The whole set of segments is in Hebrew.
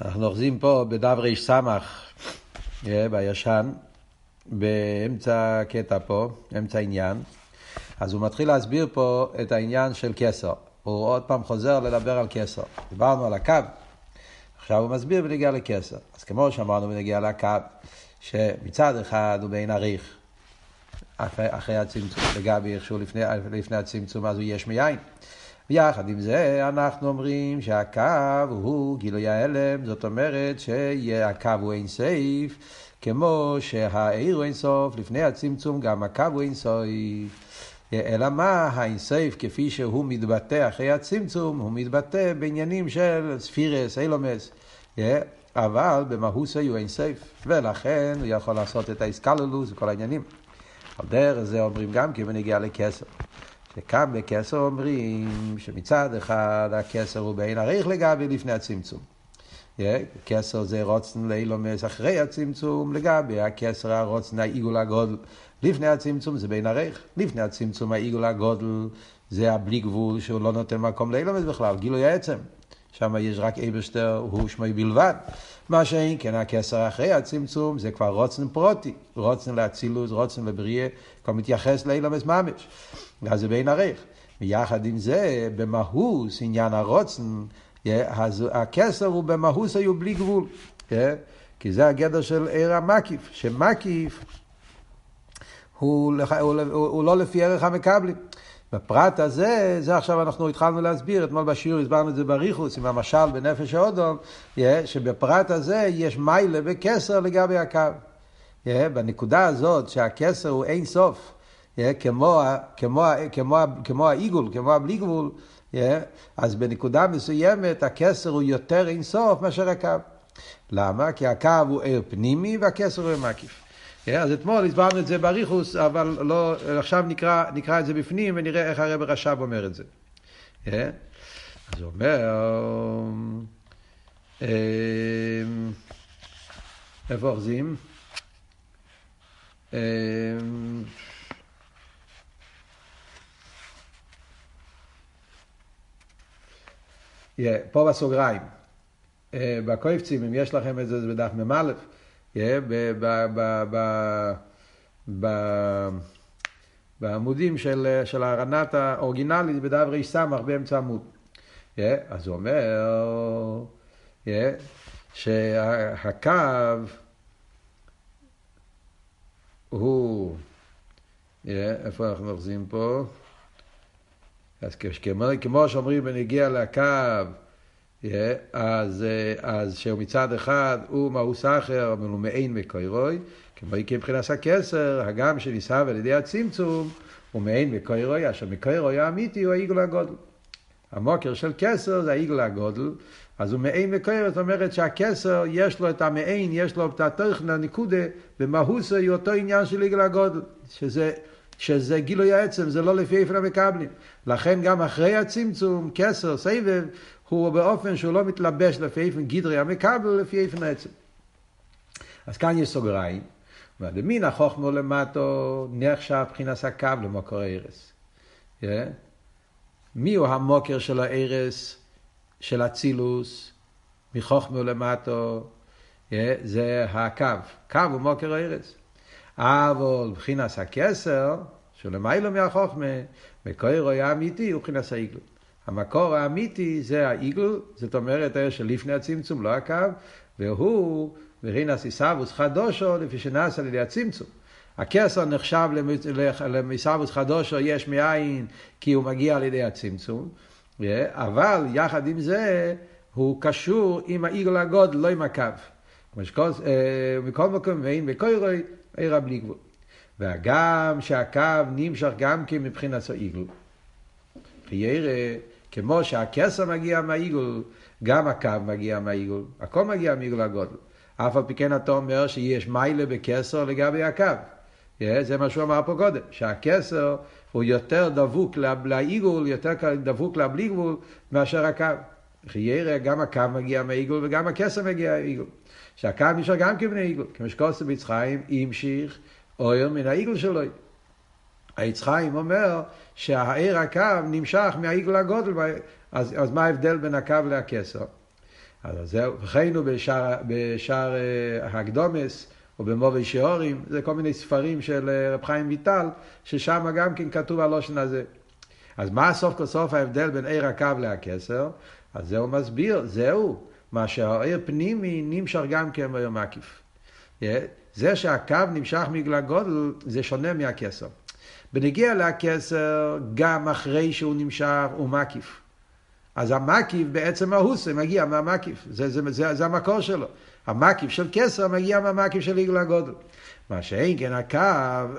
אנחנו אוחזים פה בדף סמך, אה, בישן, באמצע הקטע פה, אמצע העניין. אז הוא מתחיל להסביר פה את העניין של כסר. הוא עוד פעם חוזר לדבר על כסר. דיברנו על הקו, עכשיו הוא מסביר בנגיע לכסר. אז כמו שאמרנו בנגיע לקו, שמצד אחד הוא בין עריך, אחרי, הצמצום, לגבי איך שהוא לפני, לפני הצמצום, אז הוא יש מיין. ויחד עם זה אנחנו אומרים שהקו הוא גילוי ההלם, זאת אומרת שהקו הוא אין סייף, כמו שהעיר הוא אין סוף, לפני הצמצום גם הקו הוא אין סוף. אלא מה האינסייף כפי שהוא מתבטא אחרי הצמצום, הוא מתבטא בעניינים של ספירס, אילומס. אבל במהוס היו אינסייף, ולכן הוא יכול לעשות את האיסקלולוס וכל העניינים. על דרך זה אומרים גם כי בנגיע לכסר. שכאן בכסר אומרים שמצד אחד הכסר הוא בעין עריך לגבי לפני הצמצום. כסר זה רוצן לאילומס אחרי הצמצום, לגבי הכסר הרוצן העיגול הגודל. לפני הצמצום זה בין עריך, לפני הצמצום העיגול הגודל זה הבלי גבול שהוא לא נותן מקום לאילומס בכלל, גילוי העצם. שם יש רק אייברשטר, הוא שמוי בלבד. מה שאין כן הכסר אחרי הצמצום זה כבר רוצן פרוטי, רוצן לאצילוס, רוצן לבריאה, כבר מתייחס לאילומס ממש. אז זה בין עריך. ויחד עם זה, במהוס, עניין הרוצן, אז הכסר הוא במהוס היו בלי גבול. כי זה הגדר של עיר המקיף, שמקיף הוא, הוא, הוא, הוא לא לפי ערך המקבלים. בפרט הזה, זה עכשיו אנחנו התחלנו להסביר, אתמול בשיעור הסברנו את זה בריחוס, עם המשל בנפש האודום, שבפרט הזה יש מיילה וכסר לגבי הקו. בנקודה הזאת שהכסר הוא אין סוף, כמו, כמו, כמו, כמו העיגול, כמו הבלי גבול, אז בנקודה מסוימת הכסר הוא יותר אין סוף מאשר הקו. למה? כי הקו הוא ער פנימי והכסר הוא מקיף. אז אתמול הסברנו את זה באריכוס, אבל לא, עכשיו נקרא, נקרא את זה בפנים ונראה איך הרב רש"ב אומר את זה. אז הוא אומר, איפה אוחזים? פה בסוגריים, בקויפצים, אם יש לכם את זה, זה בדף מ"א, בעמודים של, של הרנת האורגינלי, בדף רי"ס באמצע עמוד. אז הוא אומר שהקו הוא, איפה אנחנו אוחזים פה? אז כמו, כמו שאומרים בנגיע לקו, אז, אז שהוא מצד אחד הוא מאוס אחר, אבל הוא מעין מקוירוי, כמו יקרה מבחינת הכסר, הגם שנישא על ידי הצמצום, הוא מעין מקוירוי, אשר מקוירוי האמיתי הוא העיגול הגודל. המוקר של כסר זה העיגול הגודל, אז הוא מעין מקוירוי, זאת אומרת שהכסר יש לו את המעין, יש לו את התוכן, הנקודה, במהוסו היא אותו עניין של עיגול הגודל, שזה שזה גילוי העצם, זה לא לפי איפן המקבלים. לכן גם אחרי הצמצום, כסר, סבב, הוא באופן שהוא לא מתלבש לפי איפן גדרי המקבל, לפי איפן העצם. אז כאן יש סוגריים. ודמין החוכמו למטו נחשב מבחינת הקו למוקר ארס. Yeah. מי הוא המוקר של הארס, של אצילוס, מחוכמו למטו? Yeah. זה הקו. קו הוא מוקר הארס. אבל מבחינת הכסר, שלמיילו מהחוכמה, מקור האמיתי הוא מבחינת העיגל. המקור האמיתי זה העיגל, זאת אומרת שלפני הצמצום, לא הקו, והוא מבחינת עיסאוווס חדושו, לפי שנעשה על ידי הצמצום. הכסר נחשב למעיסאוווס חדושו יש מאין, כי הוא מגיע על ידי הצמצום, אבל יחד עם זה, הוא קשור עם העיגל הגודל, לא עם הקו. מכל מקום, ואין בקוירוי, עירה בלי גבול. והגם שהקו נמשך גם כן מבחינת העיגול. חיירה, כמו שהכסר מגיע מהעיגול, גם הקו מגיע מהעיגול. הכל מגיע מהעיגול הגודל. אף על פי כן אתה אומר שיש מיילה בכסר לגבי הקו. זה מה שהוא אמר פה קודם, שהכסר הוא יותר דבוק לעיגול, יותר דבוק לבלי גבול, מאשר הקו. חיירה, גם הקו מגיע מהעיגול וגם הכסר מגיע מהעיגול. שהקו נשאר גם כבני עיגול. כמו שקוסם ביצחיים המשיך אויר מן העיגול שלו. היצחיים אומר שהעיר הקו נמשך מהעיגול הגודל, אז, אז מה ההבדל בין הקו לכסר? אז זהו, וכן הוא בשער, בשער הקדומס, או במובי שיעורים, זה כל מיני ספרים של רב חיים ויטל, ששם גם כן כתוב הלושן הזה. אז מה סוף כל סוף ההבדל בין עיר הקו להכסר? אז זהו מסביר, זהו, מה שהעיר פנימי נמשך גם כן בעיר מקיף. זה שהקו נמשך בגלל גודל, זה שונה מהכסר. בנגיע לכסר, גם אחרי שהוא נמשך, הוא מקיף. אז המקיף בעצם ההוסה מגיע מהמקיף, זה, זה, זה, זה המקור שלו. המקיף של כסר מגיע מהמקיף של עיגל הגודל. מה שאין כן הקו,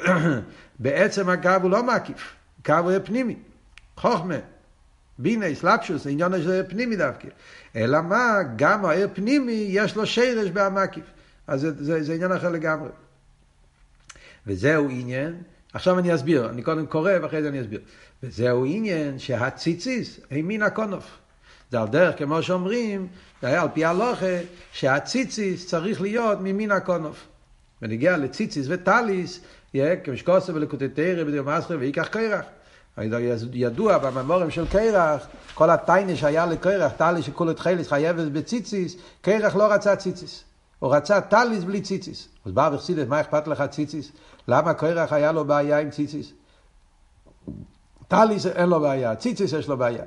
בעצם הקו הוא לא מקיף, קו הוא פנימי, חוכמה, בינה, סלפשוס, עניין של פנימי דווקא. אלא מה, גם העיר פנימי יש לו שרש בהמקיף. אז זה, זה, זה עניין אחר לגמרי. וזהו עניין, עכשיו אני אסביר, אני קודם קורא ואחרי זה אני אסביר. וזהו עניין שהציציס הם מן הקונוף. זה על דרך, כמו שאומרים, על פי הלוכה, שהציציס צריך להיות ממין הקונוף. ונגיע לציציס וטליס, כמשקוסה ולקוטי תרא בדיוק מסחר ויקח קרח. ידוע בממורים של קרח, כל הטיינה שהיה לקרח, טליס שכולו תחילס חייבת בציציס, קרח לא רצה ציציס. הוא רצה טליס בלי ציציס. אז בא וחסידת, מה אכפת לך ציציס? למה קרח היה לו בעיה עם ציצית? טלית אין לו בעיה, ציצית יש לו בעיה.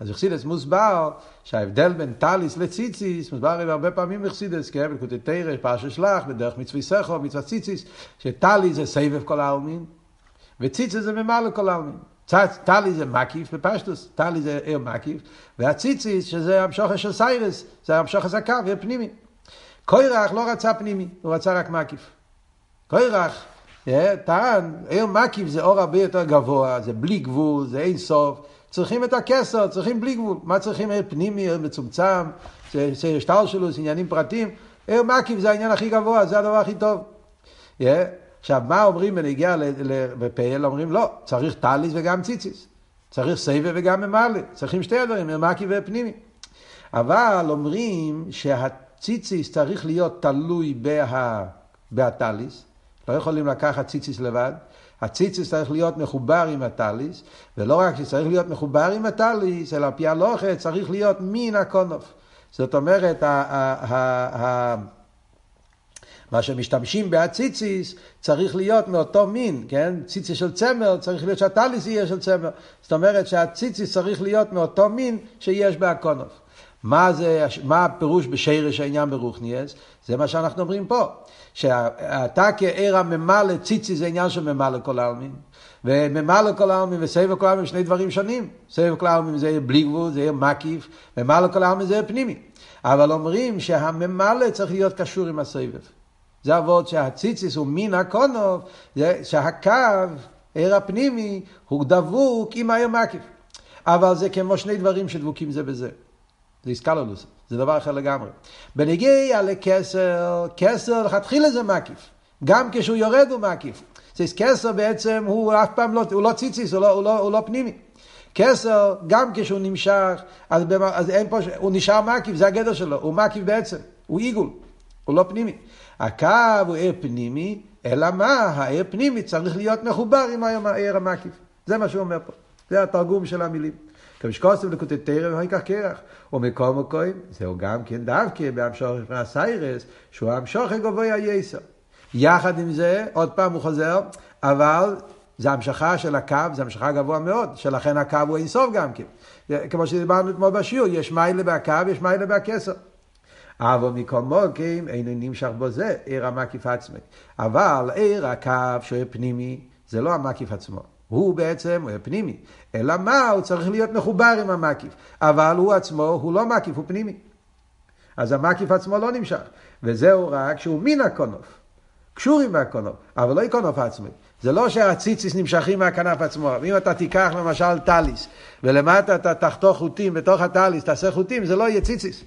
אז בחסידות מוסבר שההבדל בין טלית לציצית, מוסבר הרבה פעמים בחסידות, כן, בלקוטי תורה, פרשת שלח, בדרך מצוותיך, מצוות ציצית, שטלית זה סובב כל העלמין, וציצית זה ממלא כל העלמין. טלית זה מקיף בפשטות, טלית זה אור מקיף, והציצית שזה המשוכר של סיירס, זה המשוכר הקו, אור פנימי. קוירח לא רצה פנימי, הוא רצה רק מקיף. קוירח טען, עיר מקיף זה אור הרבה יותר גבוה, זה בלי גבול, זה אין סוף. צריכים את הכסר, צריכים בלי גבול. מה צריכים עיר פנימי, עיר מצומצם, זה שטר שלו, עניינים פרטיים. עיר מקיף זה העניין הכי גבוה, זה הדבר הכי טוב. עכשיו, מה אומרים בנגיע לפייל? אומרים לא, צריך טליס וגם ציציס. צריך סבב וגם ממלא. צריכים שתי הדברים, עיר מקיף ופנימי. אבל אומרים שהציציס צריך להיות תלוי בה, בהטליס. לא יכולים לקחת ציציס לבד. הציציס צריך להיות מחובר עם הטליס, ולא רק שצריך להיות מחובר עם הטליס, אלא פי הלוכה צריך להיות מן הקונוף. זאת אומרת, מה שמשתמשים בהציציס צריך להיות מאותו מין, כן? ציציס של צמר, צריך להיות שהטליס יהיה של צמר. זאת אומרת שהציציס צריך להיות מאותו מין שיש בהקונוף. מה, זה, מה הפירוש בשרש העניין ברוכניאס? זה מה שאנחנו אומרים פה. שאתה כעיר הממלא ציצי זה עניין של ממלא כל העלמין. וממלא כל העלמין וסבב כל העלמין שני דברים שונים. סבב כל העלמין זה בלי גבול, זה מקיף, ממלא כל העלמין זה פנימי. אבל אומרים שהממלא צריך להיות קשור עם הסבב. זה אבות שהציציס הוא מן הקונוב, שהקו, עיר הפנימי, הוא דבוק עם העיר מקיף. אבל זה כמו שני דברים שדבוקים זה בזה. זה איסקלולוס, זה דבר אחר לגמרי. בנגיע לכסר, כסר לכתחילה זה מקיף. גם כשהוא יורד הוא מקיף. זה כסר בעצם הוא אף פעם לא, הוא לא ציציס, הוא לא, הוא לא, הוא לא פנימי. כסר, גם כשהוא נמשך, אז, במ... אז אין פה, הוא נשאר מקיף, זה הגדר שלו, הוא מקיף בעצם, הוא עיגול, הוא לא פנימי. הקו הוא עיר פנימי, אלא מה? העיר פנימי צריך להיות מחובר עם העיר המקיף. זה מה שהוא אומר פה. זה התרגום של המילים. כמשקוסם לקוטי תרם, ויקח קרח. ומקום מקוים, זהו גם כן דווקא בהמשוך של הסיירס, שהוא המשוך הגבוה היסר. יחד עם זה, עוד פעם הוא חוזר, אבל זה המשכה של הקו, זה המשכה גבוה מאוד, שלכן הקו הוא אינסוף גם כן. כמו שדיברנו אתמול בשיעור, יש מיילה בהקו, יש מיילה בהכסר. אבל מקום מוקים אינו נמשך בו זה, עיר המקיף עצמי. אבל עיר הקו שהוא פנימי, זה לא המקיף עצמו. הוא בעצם, הוא פנימי. אלא מה, הוא צריך להיות מחובר עם המקיף. אבל הוא עצמו, הוא לא מקיף, הוא פנימי. אז המקיף עצמו לא נמשך. וזהו רק שהוא מן הקונוף. קשור עם הקונוף, אבל לא הקונוף עצמי. זה לא שהציציס נמשכים מהכנף עצמו. אם אתה תיקח למשל טליס, ולמטה אתה תחתוך חוטים בתוך הטליס, תעשה חוטים, זה לא יהיה ציציס.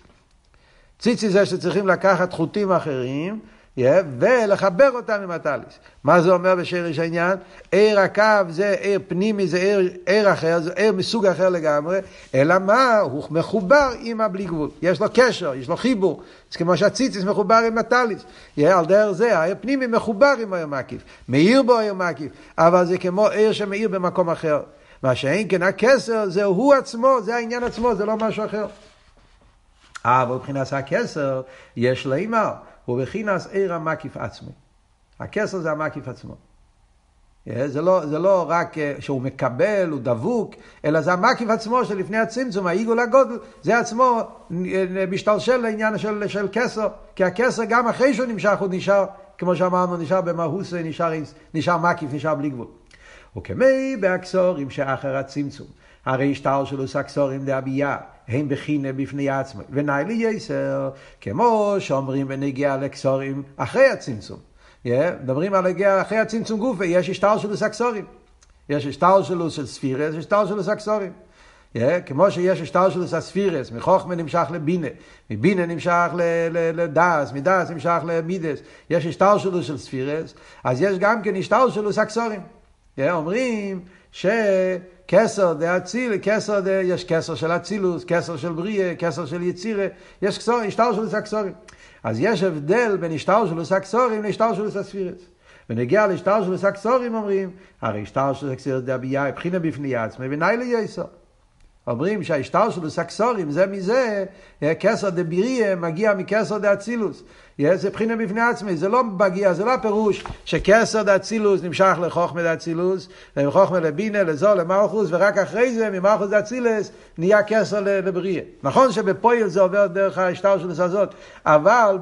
ציציס זה שצריכים לקחת חוטים אחרים, yeah, ולחבר אותם עם הטליס. מה זה אומר בשרש העניין? עיר הקו זה עיר פנימי, זה עיר, אחר, זה עיר מסוג אחר לגמרי, אלא מה? הוא מחובר עם הבלי גבול. יש לו קשר, יש לו חיבור. זה כמו שהציציס מחובר עם הטליס. Yeah, על דרך זה, העיר פנימי מחובר עם העיר מקיף. מאיר בו העיר מקיף, אבל זה כמו עיר שמאיר במקום אחר. מה שאין כן הכסר זה הוא עצמו, זה העניין עצמו, זה לא משהו אחר. אבל מבחינת הכסר, יש לימר, הוא עיר המקיף עצמי. הכסר זה המקיף עצמו. זה לא, זה לא רק שהוא מקבל, הוא דבוק, אלא זה המקיף עצמו שלפני הצמצום, העיגול הגודל, זה עצמו משתלשל לעניין של, של כסר, כי הכסר גם אחרי שהוא נמשך הוא נשאר, כמו שאמרנו, נשאר במהוס, נשאר, נשאר מקיף, נשאר בלי גבול. וכמי באקסורים שאחר הצמצום, הרי שטר שלו סקסורים דאבייה, הם בחינה בפני עצמו, ונאי לי יסר, כמו שאומרים בנגיע לקסורים אחרי הצמצום. Yeah, מדברים על הגיע אחרי הצמצום גופה, יש השטר שלו סקסורים. יש השטר שלו של ספירס, יש השטר שלו סקסורים. Yeah, כמו שיש השטר שלו ספירס, מחוכמה נמשך לבינה, מבינה נמשך לדס, מדס נמשך למידס, יש השטר שלו של ספירס, אז יש גם כן השטר שלו סקסורים. Yeah, אומרים שכסר דה אציל, כסר דה, יש כסר של אצילוס, כסר של בריאה, כסר של יצירה, יש כסור, השטר שלו סקסורים. אז יש הבדל בין השטר של הסקסורים להשטר של הספירס. ונגיע לשטר של הסקסורים אומרים, הרי שטר של הסקסורים זה הביאה, הבחינה בפני עצמי, ונאי ליסו. אומרים שהשטר של הסקסורים זה מזה, כסר דביריה מגיע מכסר דאצילוס. זה בחינה בפני עצמי, זה לא מגיע, זה לא הפירוש שכסר דאצילוס נמשך לחוכמה דאצילוס, וחוכמה לבינה, לזו, למלכוס, ורק אחרי זה ממלכוס דאצילס נהיה כסר לבריה. נכון שבפועל זה עובר דרך של הזאת, אבל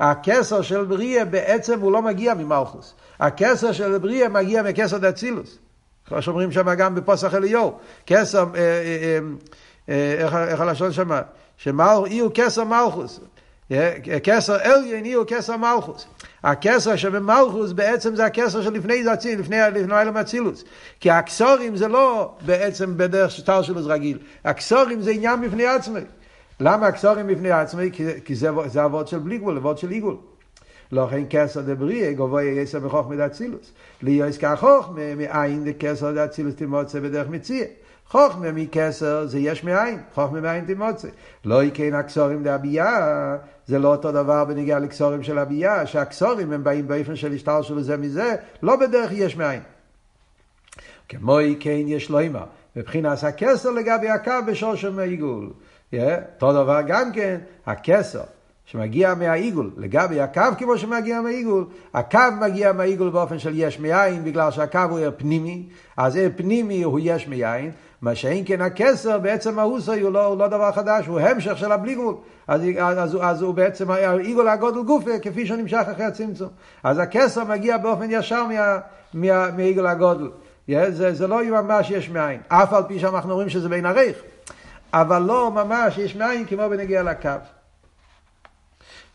הכסר של בריה בעצם הוא לא מגיע ממלכוס. הכסר של בריה מגיע מכסר דאצילוס. כמו שאומרים שם גם בפוסח אליהו, כסר, אה, אה, אה, איך הלשון שם? שאי הוא כסר מלכוס. כסר אליין אי הוא כסר מלכוס. הכסר שבמלכוס בעצם זה הכסר שלפני זה אציל, לפני, אלם אצילוס. כי הכסורים זה לא בעצם בדרך שטר שלוס רגיל. הכסורים זה עניין בפני עצמי. למה הכסורים בפני עצמי? כי, זה אבות של בלי גבול, אבות של עיגול. לא כן כסר דבריה, גבוה יסר בחוכמה דאצילוס. ליועס כחוכמה, מאין דכסר דאצילוס תמוצא בדרך מציאה. חוכמה מכסר זה יש מאין, חוכמה מאין תמוצא. לא יקן הכסורים דאבייה, זה לא אותו דבר בניגיע לכסורים של אבייה, שהכסורים הם באים באופן של השטר שלו זה מזה, לא בדרך יש מאין. כמו כן יש לו אימה, מבחינת הכסר לגבי הקו בשור של מעיגול. אותו דבר גם כן, הכסר. שמגיע מהעיגול, לגבי הקו כמו שמגיע מהעיגול, הקו מגיע מהעיגול באופן של יש מאין, בגלל שהקו הוא פנימי, אז עיר פנימי הוא יש מאין, מה שאין כן הכסר, בעצם ההוסוי הוא לא, הוא לא דבר חדש, הוא המשך של הבלי גבול. אז, אז, אז, אז הוא בעצם, העיגול הגודל גופה, כפי שהוא נמשך אחרי הצמצום. אז הכסר מגיע באופן ישר מה, מה, מהעיגול הגודל. זה, זה לא ממש יש מאין, אף על פי שאנחנו רואים שזה בין עריך, אבל לא ממש יש מאין כמו בנגיע לקו.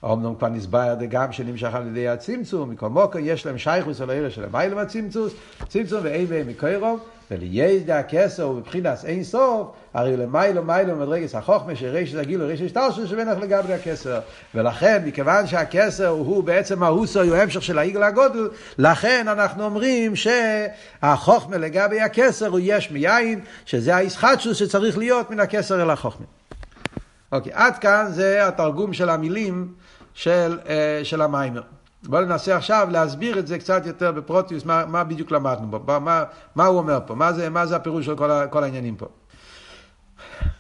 אמנם כבר נסבר גם שנמשך על ידי הצמצום, מכל מוקר יש להם שייכוס על הערך שלהם, מה למה צמצוס? צמצום ואין בהם מקוירום, וליש דה הכסר ובבחינס אין סוף, הרי למיילו מיילו מדרגס החוכמה שריש הגילו ריש השטרשו שבנך לגבי הכסר. ולכן, מכיוון שהכסר הוא בעצם ההוסו, הוא המשך של העיגל הגודל, לכן אנחנו אומרים שהחוכמה לגבי הכסר הוא יש מיין, שזה הישחטשוס שצריך להיות מן הכסר אל החוכמה. אוקיי, עד כאן זה התרגום של המילים של, uh, של המיימר. בואו ננסה עכשיו להסביר את זה קצת יותר בפרוטיוס, מה, מה בדיוק למדנו פה, מה, מה הוא אומר פה, מה זה, מה זה הפירוש של כל, כל העניינים פה.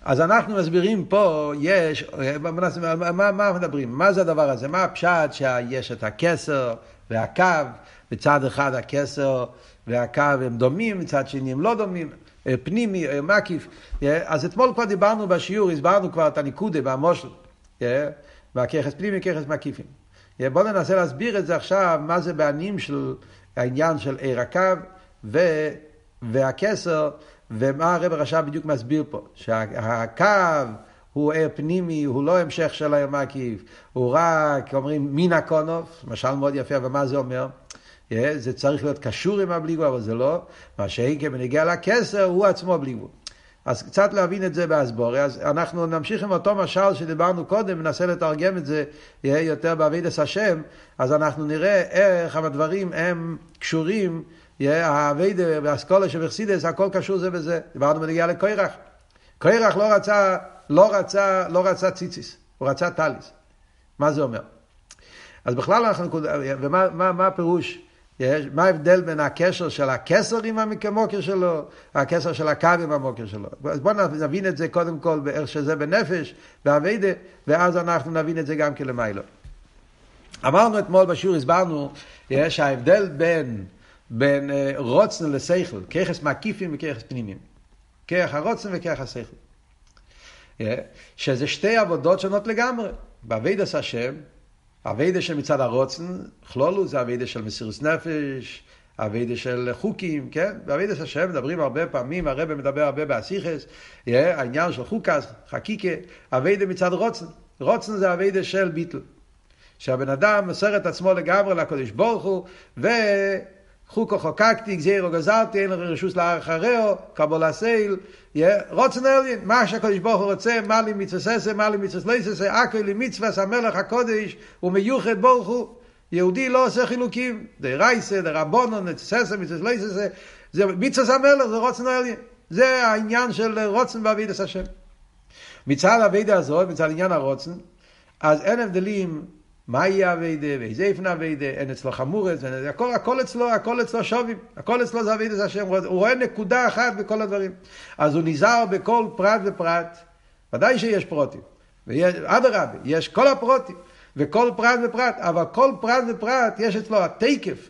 אז אנחנו מסבירים פה, יש, מה, מה, מה מדברים? מה זה הדבר הזה? מה הפשט שיש את הכסר והקו, בצד אחד הכסר והקו הם דומים, מצד שני הם לא דומים, פנימי, מקיף. אז אתמול כבר דיברנו בשיעור, הסברנו כבר את הניקודה והמושל. והככס פנימי, ככס מקיפים. בואו ננסה להסביר את זה עכשיו, מה זה בענים של העניין של עיר הקו ו... והכסר, ומה הרב הרשע בדיוק מסביר פה, שהקו הוא עיר פנימי, הוא לא המשך של העיר מקיף, הוא רק, אומרים, מן הקונוף, משל מאוד יפה, ומה זה אומר? זה צריך להיות קשור עם הבלי גבול, אבל זה לא. מה שאין כבנגיע לכסר, הוא עצמו בלי גבול. אז קצת להבין את זה באסבורי, אז אנחנו נמשיך עם אותו משל שדיברנו קודם, ננסה לתרגם את זה יהיה יותר באבידס השם, אז אנחנו נראה איך הדברים הם קשורים, האבידה והאסכולה שבחסידס, הכל קשור זה בזה. דיברנו בנגיעה לקוירח. קוירח לא רצה, לא רצה, לא רצה ציציס, הוא רצה טליס. מה זה אומר? אז בכלל אנחנו, ומה מה, מה הפירוש יש, מה ההבדל בין הקשר של הכסר עם המוקר שלו, הקשר של הקו עם המוקר שלו. אז בואו נבין את זה קודם כל, איך שזה בנפש, באביידה, ואז אנחנו נבין את זה גם כלמיילו. אמרנו אתמול בשיעור, הסברנו, יש ההבדל בין, בין אה, רוצן לשכל, ככס מקיפים וככס פנימיים. כרך הרוצן וכרך השכל. שזה שתי עבודות שונות לגמרי. בעבודת השם, עבודה של מצד הרצון, כלולו זה עבודה של מסירות נפש, עבודה של חוקים, כן? בעבודת השם מדברים הרבה פעמים, הרב מדבר הרבה באסיכס, העניין של חוקות, חקיקה, עבודה מצד רצון. רצון זה עבודה של ביטול. שהבן אדם מוסר את עצמו לגמרי לקדוש ברוך הוא, ו... חוקה חקקתי, גזירה גזרתי, אין רשות להרהר אחריו, קבלת עול, רוצן עליין, מה שהקדוש ברוך הוא רוצה, מה לי מצווה מה לי מצווה ססה, אקו לי מצווה, המלך הקודש, הוא מיוחד ברוך הוא. יהודי לא עושה חילוקים, דה רייסה, דה רבונו, נצססה, מצווה זה מצווה המלך, זה רוצן עליין. זה העניין של רוצן בעבידת השם. מצד העבידה הזאת, מצד עניין הרוצן, אז אין הבדלים מה יהיה אביידה, ואיזה איפן אביידה, אין אצלו חמורס, הכל, הכל אצלו, הכל אצלו שובים, הכל אצלו זה אביידה השם, הוא רואה נקודה אחת בכל הדברים. אז הוא נזהר בכל פרט ופרט, ודאי שיש פרוטים, אדרבה, יש כל הפרוטים, וכל פרט ופרט, אבל כל פרט ופרט יש אצלו התקף,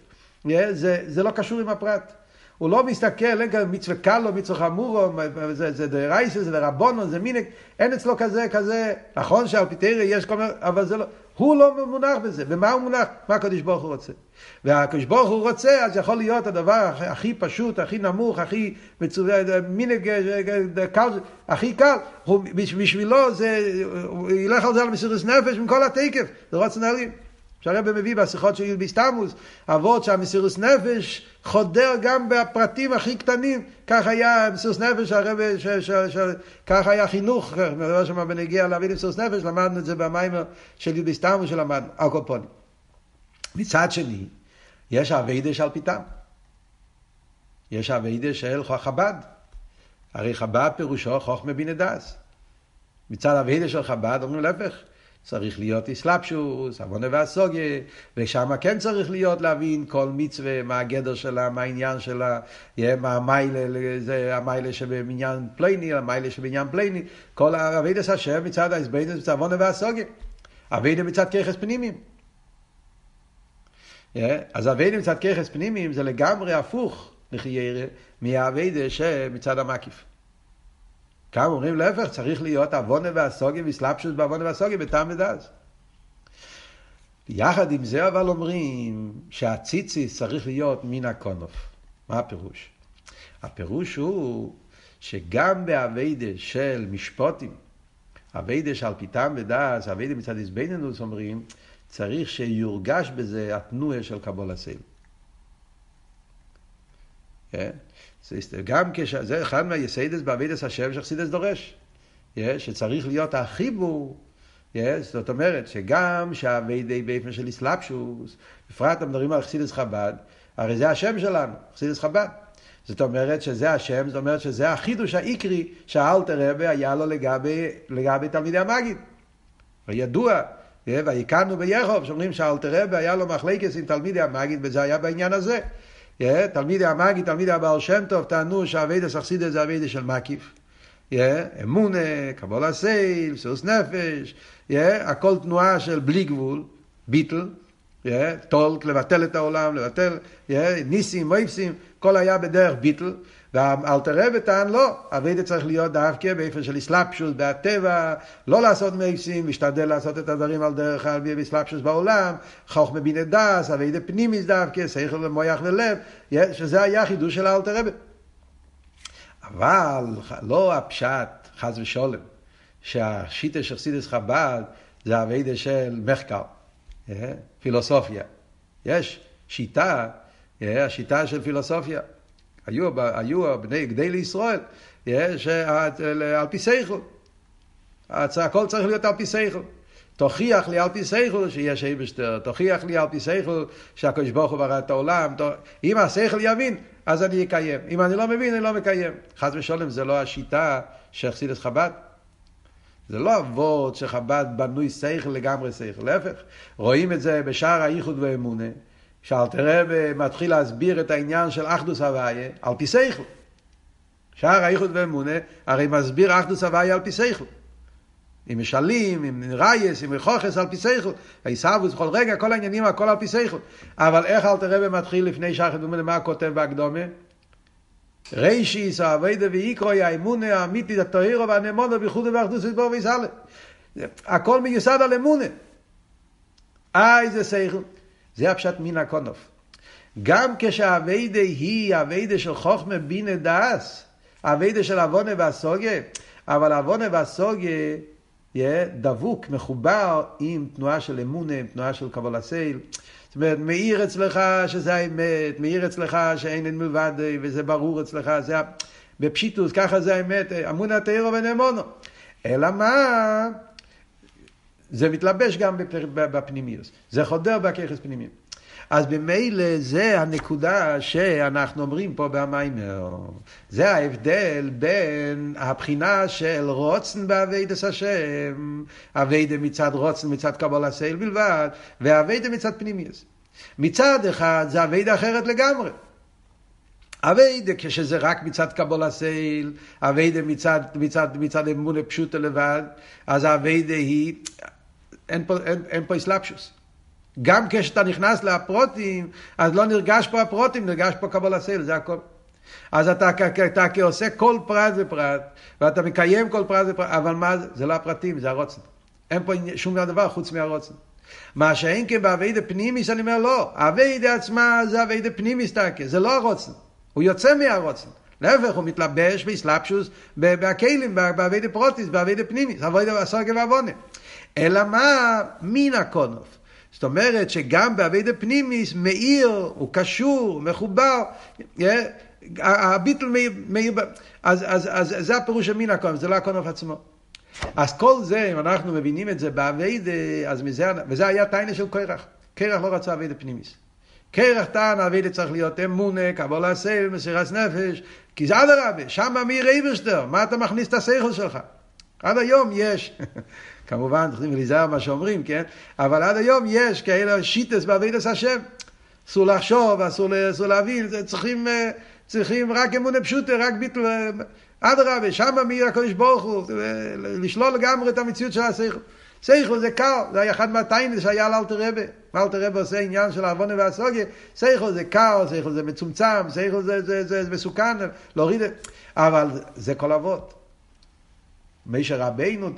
זה, זה לא קשור עם הפרט. הוא לא מסתכל, אין כאן מצווה קלו, מצווה חמורו, זה, זה דרייסה, זה דרבונו, זה מינק, אין אצלו כזה, כזה, נכון שעל פיתריה יש כל מיני, אבל זה לא, הוא לא מונח בזה. ומה הוא מונח? מה הקדוש ברוך הוא רוצה? והקדוש ברוך הוא רוצה, אז יכול להיות הדבר הכי פשוט, הכי נמוך, הכי מצווה, מינג, קל, הכי קל. הוא, בשבילו זה, הוא ילך על זה על מסירות נפש עם כל התקף, זה רוצן עלים. שהרבא מביא בשיחות של ילבי סתמוס, אבות שהמסירוס נפש חודר גם בפרטים הכי קטנים, כך היה מסירוס נפש, הרבא, כך היה חינוך, מדבר שם בנגיע להביא למסירוס נפש, למדנו את זה במים של ילבי סתמוס שלמדנו, הקופונים. מצד שני, יש עבודה של פיתם. יש עבודה של חב"ד. הרי חב"ד פירושו חוכמה בינה דעת. מצד עבודה של חב"ד אומרים להפך. צריך להיות התלבשות, הבנה והשגה, ושם כן צריך להיות להבין כל מצווה, מה הגדר שלה, מה העניין שלה, מה המעלה, זה המעלה שבעניין פלוני, המעלה שבעניין פלוני, כל עבודת השם מצד האיסביידס, מצד הבנה והשגה. אבידה מצד ככס פנימיים. אז אבידה מצד ככס פנימיים זה לגמרי הפוך, לחיירה, מהאבידה שמצד המקיף. כאן אומרים להפך, צריך להיות עוונה והסוגיה וסלפשוס בעוונה והסוגיה בטעם ודאז. יחד עם זה אבל אומרים שהציציס צריך להיות מן הקונוף. מה הפירוש? הפירוש הוא שגם באביידה של משפוטים, אביידה של פיתם ודס, אביידה מצד איזבנינוס אומרים, צריך שיורגש בזה התנועה של קבול הסייל. כן? גם כש... זה אחד מהיסיידס בעבידס השם שחסידס דורש. שצריך להיות החיבור, זאת אומרת שגם שהאביידי באופן של איסלאפשוס, בפרט מדברים על חסידס חב"ד, הרי זה השם שלנו, חסידס חב"ד. זאת אומרת שזה השם, זאת אומרת שזה החידוש העיקרי שהאלתר רבי היה לו לגבי, לגבי תלמידי המגיד. וידוע, ויקנו ביחוב, שאומרים שהאלטער רבי היה לו מחלוקת עם תלמידי המגיד, וזה היה בעניין הזה. תלמידי המגיד, תלמידי הבעל שם טוב, טענו שהעבודה של חסידות זה עבודה של מקיף. אמונה, קבלת עול, מסירות נפש, הכל תנועה של בלי גבול, ביטול, טולק, לבטל את העולם, לבטל, ניסים, מופתים, הכל היה בדרך ביטול. ואלטער רבי טען לא, עבודה צריך להיות דווקא באופן של התלבשות בהטבע, לא לעשות מייסים, משתדל לעשות את הדברים על דרך על אסלאפשוס בעולם, חוכמה בינה דס, אביידה פנימיס דווקא, שכל למויח ולב, שזה היה חידוש של אלתר רבי. אבל לא הפשט, חס ושולם, שהשיטה של חסידס חב"ד זה אביידה של מחקר, פילוסופיה. יש שיטה, השיטה של פילוסופיה. היו, היו בני גדי לישראל, על פי סייכל. הכל צריך להיות על פי סייכל. תוכיח לי על פי סייכל שיש אייבשטר, תוכיח לי על פי סייכל שהקדוש ברוך הוא ברא את העולם. אם השכל יבין, אז אני אקיים. אם אני לא מבין, אני לא מקיים. חס ושלום, זה לא השיטה של חסידס חב"ד. זה לא אבות שחב"ד בנוי שכל לגמרי שכל, להפך. רואים את זה בשער האיחוד והאמונה. שאלתר רב מתחיל להסביר את העניין של אחדוס הוויה על פי סייכל. שער האיחוד ואמונה הרי מסביר אחדוס הוויה על פי סייכל. עם משלים, עם רייס, עם רכוכס על פי סייכל. העיסאוווס בכל רגע, כל העניינים, הכל על פי סייכל. אבל איך אלתר רב מתחיל לפני שחד ואמונה, מה כותב בהקדומה? רישיס, האביידה ויקרוי, האמונה האמיתית, הטהירו והנאמונו, בייחוד ובאחדוס ובור ויסאלה. הכל מיוסד על אמונה. איי זה סייכל. זה הפשט מן הקונוף. גם כשהאביידה היא אביידה של חוכמה בינה דאס, אביידה של אבונה והסוגיה, אבל אבונה והסוגיה יהיה דבוק, מחובר עם תנועה של אמונה, עם תנועה של קבול הסייל. זאת אומרת, מאיר אצלך שזה האמת, מאיר אצלך שאין אין מלבד, וזה ברור אצלך, זה בפשיטוס, ככה זה האמת, אמונה תאירו ונאמונו. אלא מה? זה מתלבש גם בפנימיות. זה חודר בכוחות פנימיים. אז במילא זה הנקודה שאנחנו אומרים פה במאמר. זה ההבדל בין הבחינה של רוצן באביידס השם, אביידה מצד רוצן מצד קבול הסייל בלבד, ואביידה מצד פנימיוס. מצד אחד זה עבודה אחרת לגמרי. עבודה כשזה רק מצד קבלת עול, עבודה מצד, מצד, מצד אמונה פשוטה לבד, אז האביידה היא, אין פה, אין, אין פה אסלאפשוס. גם כשאתה נכנס לפרוטים, אז לא נרגש פה הפרוטים, נרגש פה קבול הסייל, זה הכל. אז אתה, אתה, אתה עושה כל פרט ופרט, ואתה מקיים כל פרט ופרט, אבל מה זה? זה לא הפרטים, זה הרוצן. אין פה שום דבר חוץ מהרוצן. מה שאין כן באביידה פנימיס, אני אומר לא, האביידה עצמה זה אביידה פנימיס תקה, זה לא הרוצן, הוא יוצא מהרוצן. להפך, הוא מתלבש בהתלבשות, בכלים, בעבודה פרטית, בעבודה פנימית, עבודה השגה והבנה. אלא מה? מן הכנף. זאת אומרת שגם בעבודה פנימית מאיר, הוא קשור, מחובר, הביטול מאיר, מאיר אז, אז, אז זה הפירוש של מין הקונף, זה לא הקונף עצמו. אז כל זה, אם אנחנו מבינים את זה בעבודה, אז מזה, וזה היה טענה של קרח. קרח לא רצה עבודה פנימית. קרח טען, אביידה צריך להיות אמונה, קבול הסייל, מסירת נפש, כי זה אדרבה, שם מאיר איברשטר, מה אתה מכניס את השכל שלך? עד היום יש, כמובן צריכים להיזהר מה שאומרים, כן? אבל עד היום יש כאלה שיטס בעבידת השם. אסור לחשוב, אסור, להבין, צריכים, אה, צריכים רק אמונה פשוטה, רק ביטל, אה, אדרבה, שם מאיר הקדוש ברוך הוא, אה, לשלול לגמרי את המציאות של השכל. סייכל זה קר, זה היה אחד מהטיינס שהיה על אלתר רבה. אלתר רבה עושה עניין של העוונה והסוגיה, סייכל זה קר, סייכל זה מצומצם, סייכל זה, זה, זה, זה מסוכן, להוריד את... אבל זה כל אבות. מישר רבינו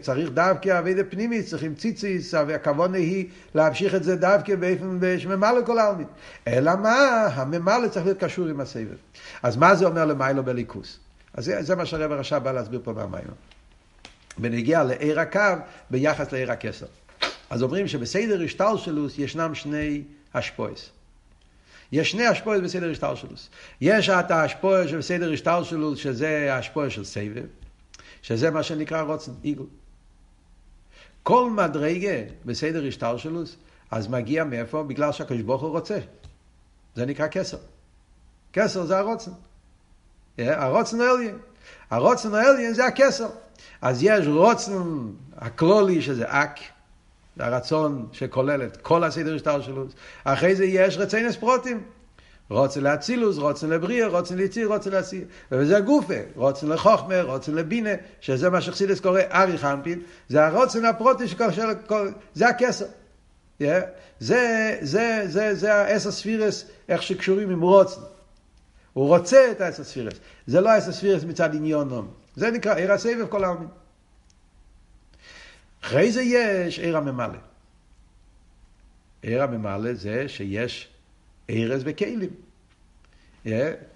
צריך דווקא אבי דה פנימי, צריכים ציציס, והכוונה היא להמשיך את זה דווקא באופן שממלא כל העלמין. אלא מה? הממלא צריך להיות קשור עם הסבב. אז מה זה אומר למיילו בליכוס? אז זה, זה מה שהרב הרשע בא להסביר פה במיילו. בנגיע לעיר הקו ביחס לעיר הכסר. אז אומרים שבסדר השטלשלוס ישנם שני השפויס. יש שני השפויס בסדר השטלשלוס. יש את ההשפויס שבסדר השטלשלוס שזה ההשפויס של סבב. שזה מה שנקרא רוצן, עיגול. כל מדרגה בסדר השטלשלוס, אז מגיע מאיפה? בגלל שהקדוש ברוך הוא רוצה. זה נקרא כסר. כסר זה הרוצן. הרוצן העליין. הרוצן העליין זה הכסר. אז יש רוצן הכלולי שזה אק, זה הרצון שכולל את כל הסדר השטלשלוס. אחרי זה יש רציינס פרוטים. רוצן לאצילוס, רוצן לבריאה, רוצן ליציר, רוצן לעשייה. וזה גופה, רוצן לחוכמה, רוצן לבינה, שזה מה שחסידס קורא ארי חנפין, זה הרוצן הפרוטי כל... זה הכסר. Yeah. זה, זה, זה, זה האס הספירס, איך שקשורים עם רוצן. הוא רוצה את האס הספירס. זה לא האס הספירס מצד עניון נום. זה נקרא עיר הסבב כל העלמין. אחרי זה יש עיר הממלא. עיר הממלא זה שיש ארז וכלים.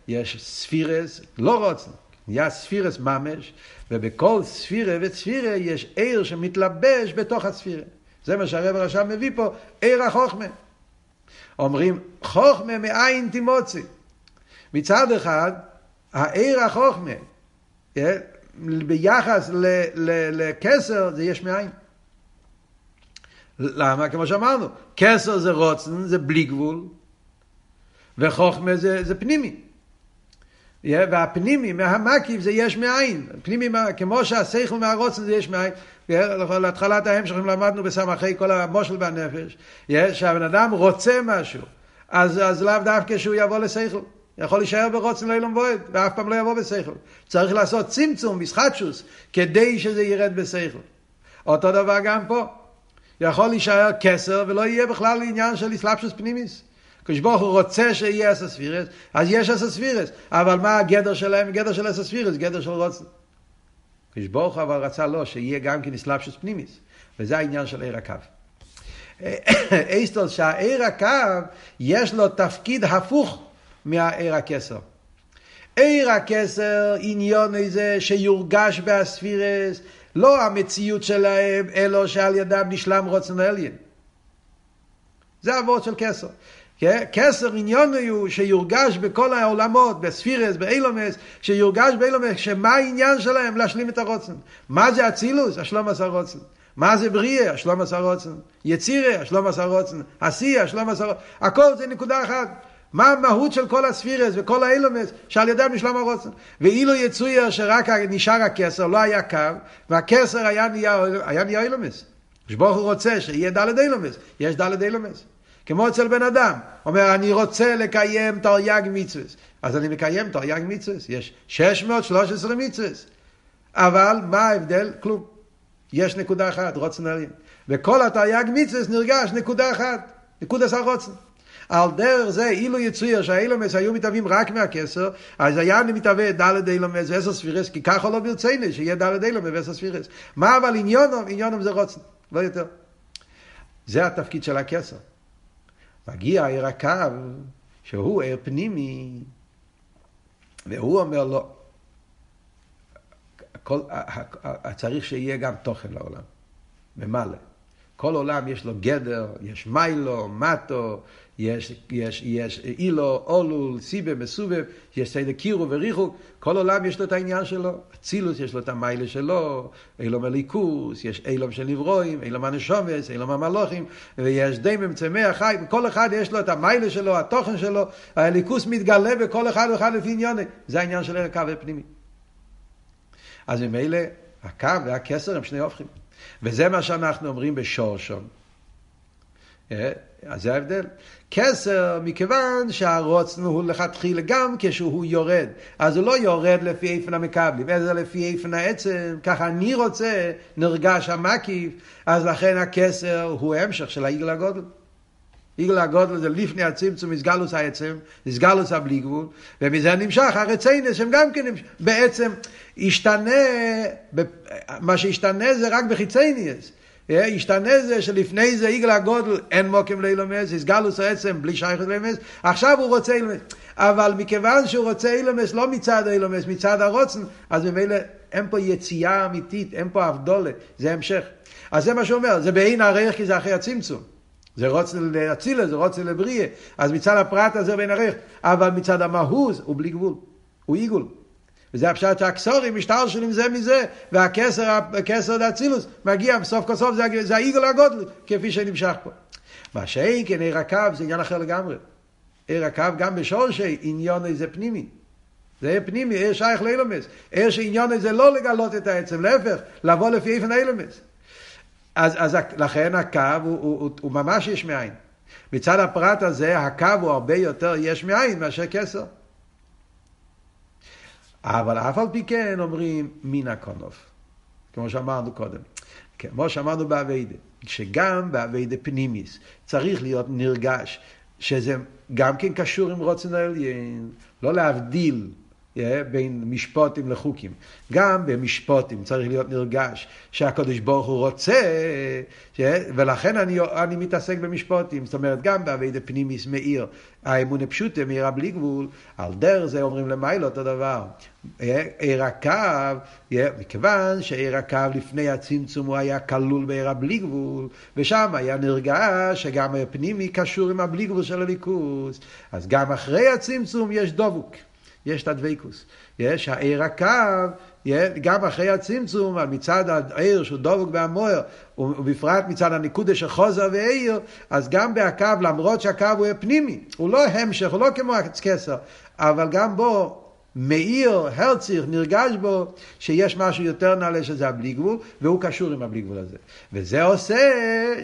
יש ספירס, לא רוצן, נהיה ספירס ממש, ובכל ספירה וספירה יש עיר שמתלבש בתוך הספירה. זה מה שהרב הרשם מביא פה, עיר החוכמה. אומרים, חוכמה מאין תימוצי. מצד אחד, העיר החוכמה, ביחס לכסר, זה יש מאין. למה? כמו שאמרנו, כסר זה רוצן, זה בלי גבול, וחוכמה זה, זה פנימי. והפנימי מהמקיף זה יש מאין. פנימי, כמו שהשכל מהרוצן זה יש מאין. להתחלת ההמשך למדנו בסמכי כל המושל והנפש. שהבן אדם רוצה משהו. אז, אז לאו דווקא שהוא יבוא לשכל. יכול להישאר ברוצן לאילום בועד, ואף פעם לא יבוא בשכל. צריך לעשות צמצום, מסחטשוס, כדי שזה ירד בשכל. אותו דבר גם פה. יכול להישאר כסר ולא יהיה בכלל עניין של אסלאפשוס פנימיס. כשברוך הוא רוצה שיהיה אסספירס, אז יש אסספירס. אבל מה הגדר שלהם? גדר של אסספירס, גדר של רוצן. כשברוך הוא אבל רצה לו שיהיה גם כן אסלאפשוס פנימיס. וזה העניין של עיר הקו. אייסטול שהעיר הקו יש לו תפקיד הפוך מהעיר הכסר. עיר הכסר עניון איזה שיורגש באספירס, לא המציאות שלהם, אלא שעל ידם נשלם רוצן עליין. זה אבות של כסר. כסר עניון הוא שיורגש בכל העולמות, בספירס, באילומס, שיורגש באילומס, שמה העניין שלהם? להשלים את הרוצן. מה זה אצילוס? השלום עשה רוצן. מה זה בריאה? השלום עשה רוצן. יצירה? השלום עשה רוצן. עשייה? השלום עשה רוצן. הכל זה נקודה אחת. מה המהות של כל הספירס וכל האילומס שעל ידם נשלם הרוצן. ואילו יצויר שרק נשאר הכסר, לא היה קו, והכסר היה נהיה, היה נהיה אילומס. הוא רוצה שיהיה דלת אילומס, יש דלת אילומס. כמו אצל בן אדם, אומר אני רוצה לקיים תרי"ג מצווה, אז אני מקיים תרי"ג מצווה, יש 613 מצווה, אבל מה ההבדל? כלום. יש נקודה אחת, רוצן עליין. וכל התרי"ג מצווה נרגש נקודה אחת, נקודה עשר רוצן. על דרך זה, אילו יצויר שהאילומס היו מתהווים רק מהכסר, אז היה אני מתהווה דלת אילומס ועשר ספירס, כי ככה לא ברצינו, שיהיה דלת אילומס ועשר ספירס. מה אבל עניונום? עניונום זה רוצן, לא יותר. זה התפקיד של הכסר. מגיע עיר הקו, שהוא עיר פנימי, והוא אומר לו, כל, צריך שיהיה גם תוכן לעולם, ממלא. כל עולם יש לו גדר, יש מיילו, מטו, יש, יש, יש אילו, אולול, סיבה, מסובב, יש סדר קירו וריחוק, כל עולם יש לו את העניין שלו. אצילוס יש לו את המיילה שלו, אילום הליכוס, יש אילום של נברואים, אילום הנשומס, אילום המלוכים, ויש דמם צמא החי, כל אחד יש לו את המיילה שלו, התוכן שלו, הליכוס מתגלה בכל אחד ואחד לפי עניוני. זה העניין של הקו הפנימי. אז ממילא הקו והכסר הם שני הופכים. וזה מה שאנחנו אומרים בשורשון. אה, אז זה ההבדל. כסר, מכיוון שהרוצן הוא לכתחילה גם כשהוא יורד. אז הוא לא יורד לפי איפן המקבלים, אלא לפי איפן העצם. ככה אני רוצה, נרגש המקיף, אז לכן הכסר הוא המשך של העיגל הגודל. עיגל הגודל זה לפני הצמצום, הסגלוס העצם, הסגלוס הבלי גבול, ומזה נמשך הרציינס, שהם גם כן בעצם השתנה, מה שהשתנה זה רק בחיצייניאס. השתנה זה שלפני זה עיגל הגודל אין מוקים לאילומס, הסגלוס העצם בלי שייכות לאילומס, עכשיו הוא רוצה אילומס. אבל מכיוון שהוא רוצה אילומס לא מצד האילומס, מצד הרוצן, אז ממילא אין פה יציאה אמיתית, אין פה אבדולה, זה המשך. אז זה מה שהוא אומר, זה בעין הריח כי זה אחרי הצמצום. זה רוצן לאצילה, זה רוצן לבריאה. אז מצד הפרט הזה בין הריח, אבל מצד המהוז הוא בלי גבול, הוא עיגול. וזה הפשט שהקסורים משתלשלים זה מזה, והכסר, הכסר דאצילוס, מגיע בסוף כל סוף, זה, זה העיגול הגודל, כפי שנמשך פה. מה שאין כן עיר הקו זה עניין אחר לגמרי. עיר הקו גם בשורשי עניון איזה פנימי. זה פנימי, עיר שייך לאילומס. עיר שעניון זה לא לגלות את העצם, להפך, לבוא לפי איפן אילומס. אז, אז לכן הקו הוא, הוא, הוא, הוא ממש יש מאין. מצד הפרט הזה, הקו הוא הרבה יותר יש מאין מאשר כסר. אבל אף על פי כן אומרים מן הקונוף, כמו שאמרנו קודם. כמו שאמרנו באביידה, שגם באביידה פנימיס צריך להיות נרגש, שזה גם כן קשור עם רוצן העליין, לא להבדיל בין משפוטים לחוקים. גם במשפוטים צריך להיות נרגש שהקדוש ברוך הוא רוצה, ולכן אני, אני מתעסק במשפוטים. זאת אומרת, גם באבי פנימיס מאיר, האמונה פשוטה מאירה בלי גבול, על דרך זה אומרים למיילו אותו דבר. עיר הקו, מכיוון שעיר הקו לפני הצמצום הוא היה כלול בעיר הבלי גבול, ושם היה נרגש שגם הפנימי קשור עם הבלי גבול של הליכוס. אז גם אחרי הצמצום יש דבוק. יש את הדבקוס. יש העיר הקו, גם אחרי הצמצום, מצד העיר שהוא דבוק בהמוער, ובפרט מצד הניקודה של חוזר ועיר, אז גם בהקו, למרות שהקו הוא פנימי, הוא לא המשך, הוא לא כמו הקסר, אבל גם בו מאיר, הרציך, נרגש בו שיש משהו יותר נעלה שזה הבלי גבול, והוא קשור עם הבלי גבול הזה. וזה עושה,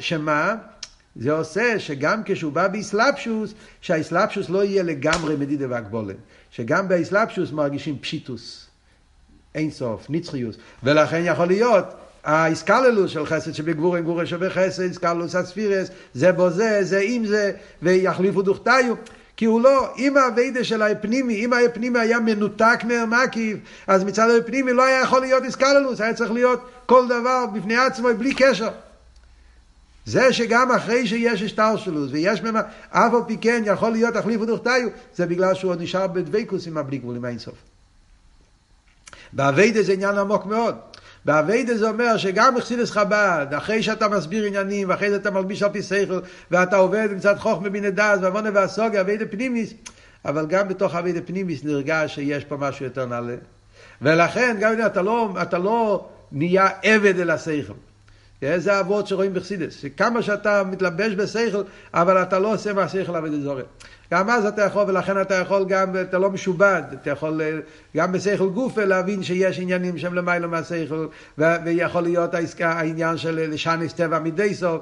שמה? זה עושה שגם כשהוא בא באסלאפשוס, שהאסלאפשוס לא יהיה לגמרי מדידה והגבולן. שגם באסלאפשוס מרגישים פשיטוס, אין סוף, נצחיוס. ולכן יכול להיות האיסקללוס של חסד שבגבורים גבורה שווה חסד, איסקללוס הספירס, זה בו זה, זה עם זה, ויחליפו דוכתיו. כי הוא לא, אם האביידה של הפנימי, אם הפנימי היה מנותק מהמקיף, אז מצד הפנימי לא היה יכול להיות איסקללוס, היה צריך להיות כל דבר בפני עצמו בלי קשר. זה שגם אחרי שיש השטלשלוס ויש ממש, אף על פי כן יכול להיות תחליף ודוכתיו, זה בגלל שהוא עוד נשאר בדבקוס עם הבלי גבול, עם האינסוף. באביידה זה עניין עמוק מאוד. באביידה זה אומר שגם בחסידס חב"ד, אחרי שאתה מסביר עניינים, ואחרי זה אתה מלביש על פי ואתה עובד מצד חוכמה מן הדס, ועוונה והסוגיה, אביידה פנימיס, אבל גם בתוך אביידה פנימיס נרגש שיש פה משהו יותר נעלה. ולכן, גם אתה לא, אתה לא נהיה עבד אל השכל. זה אבות שרואים בחסידס, שכמה שאתה מתלבש בשכל, אבל אתה לא עושה מהשכל עבד אזורי. גם אז אתה יכול, ולכן אתה יכול גם, אתה לא משובד, אתה יכול אה, גם בשכל גופה להבין שיש עניינים שהם למעלה מהשכל, ויכול להיות העסקה, העניין של לשנס טבע מדי סוף,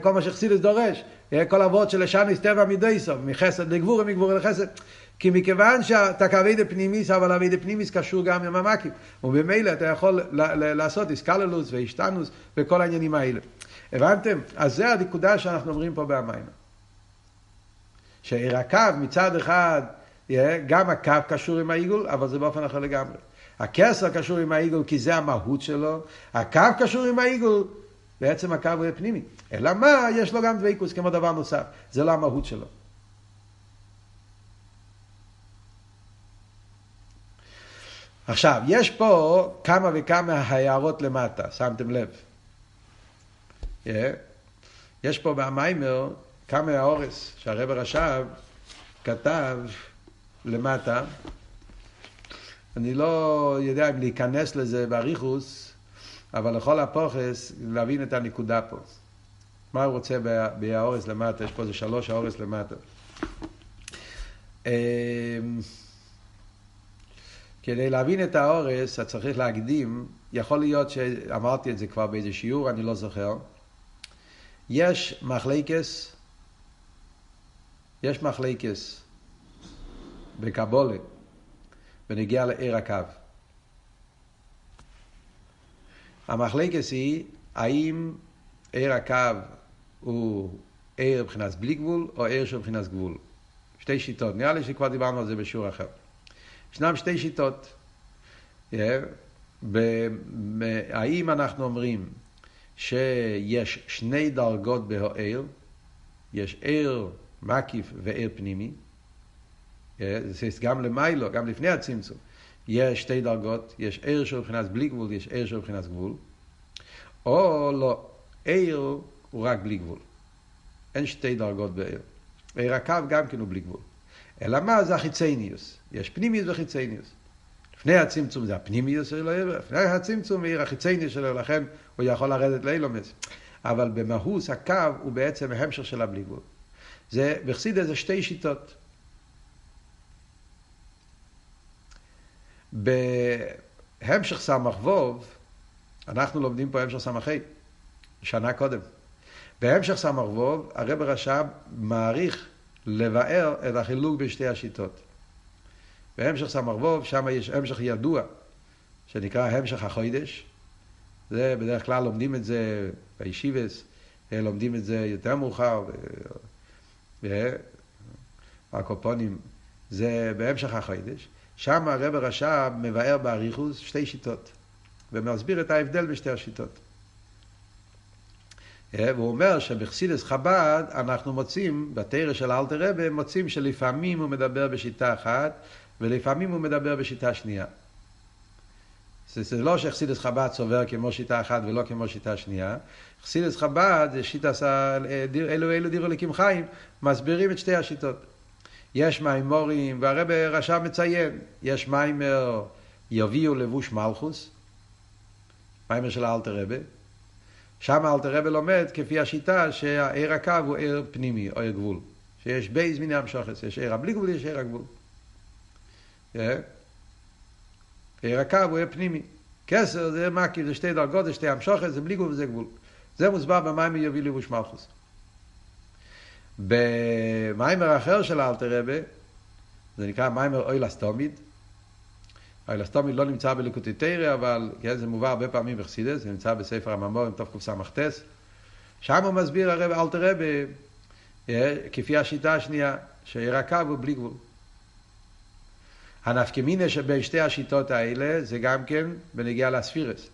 כל מה שחסידס דורש, כל אבות של לשנס טבע מדי סוף, מחסד לגבור ומגבור לחסד. כי מכיוון שאתה כאבי פנימיס, אבל אבי פנימיס קשור גם עם המקים. ובמילא אתה יכול לעשות איסקללוס ואישתנוס וכל העניינים האלה. הבנתם? אז זה הנקודה שאנחנו אומרים פה במים. שעיר הקו מצד אחד, גם הקו קשור עם העיגול, אבל זה באופן אחר לגמרי. הכסר קשור עם העיגול כי זה המהות שלו, הקו קשור עם העיגול, בעצם הקו הוא פנימי. אלא מה? יש לו גם דבקוס כמו דבר נוסף, זה לא המהות שלו. עכשיו, יש פה כמה וכמה הערות למטה, שמתם לב. יש פה במיימר כמה האורס שהרב רש"ב כתב למטה. אני לא יודע אם להיכנס לזה באריכוס, אבל לכל הפוכס להבין את הנקודה פה. מה הוא רוצה בהאורס למטה? יש פה איזה שלוש האורס למטה. כדי להבין את האורס, אתה צריך להקדים, יכול להיות שאמרתי את זה כבר באיזה שיעור, אני לא זוכר. יש מחלקס, יש מחלקס בקבולה, בנגיע לעיר הקו. המחלקס היא, האם עיר הקו הוא עיר מבחינת בלי גבול, או עיר של מבחינת גבול. שתי שיטות, נראה לי שכבר דיברנו על זה בשיעור אחר. ישנם שתי שיטות. האם אנחנו אומרים שיש שני דרגות בהעיר, יש עיר מקיף ועיר פנימי, זה גם למיילו, גם לפני הצמצום, יש שתי דרגות, יש עיר של מבחינת בלי גבול, יש עיר של מבחינת גבול, או לא, עיר הוא רק בלי גבול. אין שתי דרגות בעיר. עיר הקו גם כן הוא בלי גבול. אלא מה זה החיצניוס? יש פנימיוס וחיצניוס. לפני הצמצום זה הפנימיוס שלו, לפני הצמצום עיר החיצניוס שלו, לכן הוא יכול לרדת לאילומס. אבל במהוס הקו הוא בעצם המשך של הבלי גבול. זה, בחסידה זה שתי שיטות. בהמשך סמ"ך ווב, אנחנו לומדים פה המשך סמ"ך ה', שנה קודם. בהמשך סמ"ך ווב, הרב רש"ב מעריך לבאר את החילוק בשתי השיטות. בהמשך סמ"ך שם יש המשך ידוע, שנקרא המשך החוידש. זה בדרך כלל לומדים את זה בישיבס, לומדים את זה יותר מאוחר, הקופונים, זה בהמשך החוידש. שם הרב רש"ב מבאר באריכוס שתי שיטות, ומסביר את ההבדל בשתי השיטות. אה, והוא אומר שבחסידס חב"ד אנחנו מוצאים, בתרא של אלתר רבה, מוצאים שלפעמים הוא מדבר בשיטה אחת, ולפעמים הוא מדבר בשיטה שנייה. זה, זה לא שחסידס חב"ד סובר כמו שיטה אחת ולא כמו שיטה שנייה. חסידס חב"ד זה שיטה, אלו אלו דירו לקים חיים, מסבירים את שתי השיטות. יש מימורים, והרבה רשם מציין, יש מיימר יביאו לבוש מלכוס, מיימר של אלתר רבה, שם אלתר רבי לומד כפי השיטה שהעיר הקו הוא עיר פנימי, או עיר גבול. שיש בייז מיני המשוכס, יש עיר הבלי גבול, יש עיר הגבול. עיר הקו הוא עיר פנימי. כסר זה מקי, זה שתי דרגות, זה שתי המשוכס, זה בלי גבול וזה גבול. זה מוסבר במים יביא לבוש מלכוס. במיימר אחר של אלתר רבה, זה נקרא מיימר אוילס תומיד. אוילס תומיד לא נמצא בליקוטי תרא, אבל כן, זה מובא הרבה פעמים בחסידס, זה נמצא בספר הממורים תקס"ט. שם הוא מסביר הרב אלתר רבה, אה, כפי השיטה השנייה, שעיר הקו הוא בלי גבול. הנפקמינה שבין שתי השיטות האלה זה גם כן בנגיעה לספירס.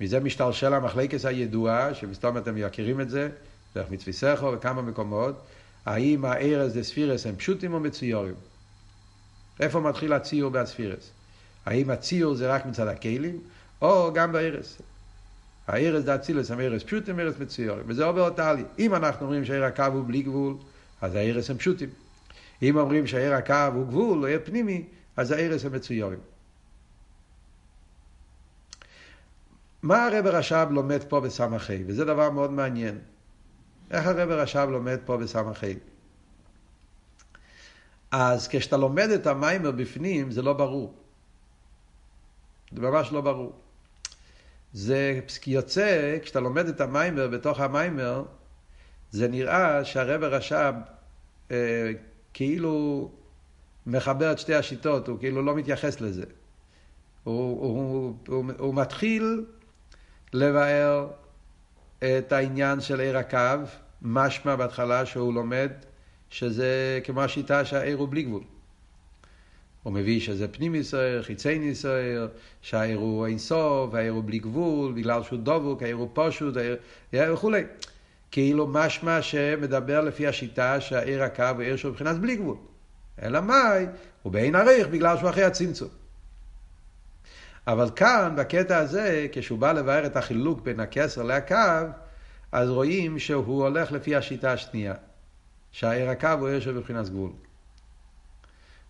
מזה משתלשל המחלקס הידועה, שמסתום אתם מכירים את זה, דרך מצווי סכו וכמה מקומות, האם הארז דספירס הם פשוטים או מצויורים? איפה מתחיל הציור בהספירס? האם הציור זה רק מצד הכלים, או גם בארז? הארז דאצילס הם ארז פשוטים, ארז מצויורים, וזה עובר אותה לי. אם אנחנו אומרים שהעיר הקו הוא בלי גבול, אז הארז הם פשוטים. אם אומרים שהעיר הקו הוא גבול, לא יהיה פנימי, אז הארז הם מצויורים. מה הרב רש"ב לומד פה בסמ"חי? וזה דבר מאוד מעניין. איך הרב רש"ב לומד פה בסמ"חי? אז כשאתה לומד את המיימר בפנים, זה לא ברור. זה ממש לא ברור. זה יוצא, כשאתה לומד את המיימר בתוך המיימר, זה נראה שהרב רש"ב אה, כאילו מחבר את שתי השיטות, הוא כאילו לא מתייחס לזה. הוא, הוא, הוא, הוא מתחיל לבאר את העניין של עיר הקו, משמע בהתחלה שהוא לומד שזה כמו השיטה שהעיר הוא בלי גבול. הוא מביא שזה פנים ישראל, חיצי ישראל, שהעיר הוא אין סוף, העיר הוא בלי גבול, בגלל שהוא דבוק, העיר הוא פשוט, העיר וכולי. כאילו משמע שמדבר לפי השיטה שהעיר הקו הוא עיר שהוא מבחינת בלי גבול. אלא מאי? הוא בעין עריך בגלל שהוא אחרי הצמצום. אבל כאן, בקטע הזה, כשהוא בא לבאר את החילוק בין הכסר לקו, אז רואים שהוא הולך לפי השיטה השנייה, שהעיר הקו הוא עיר שבבחינת גבול.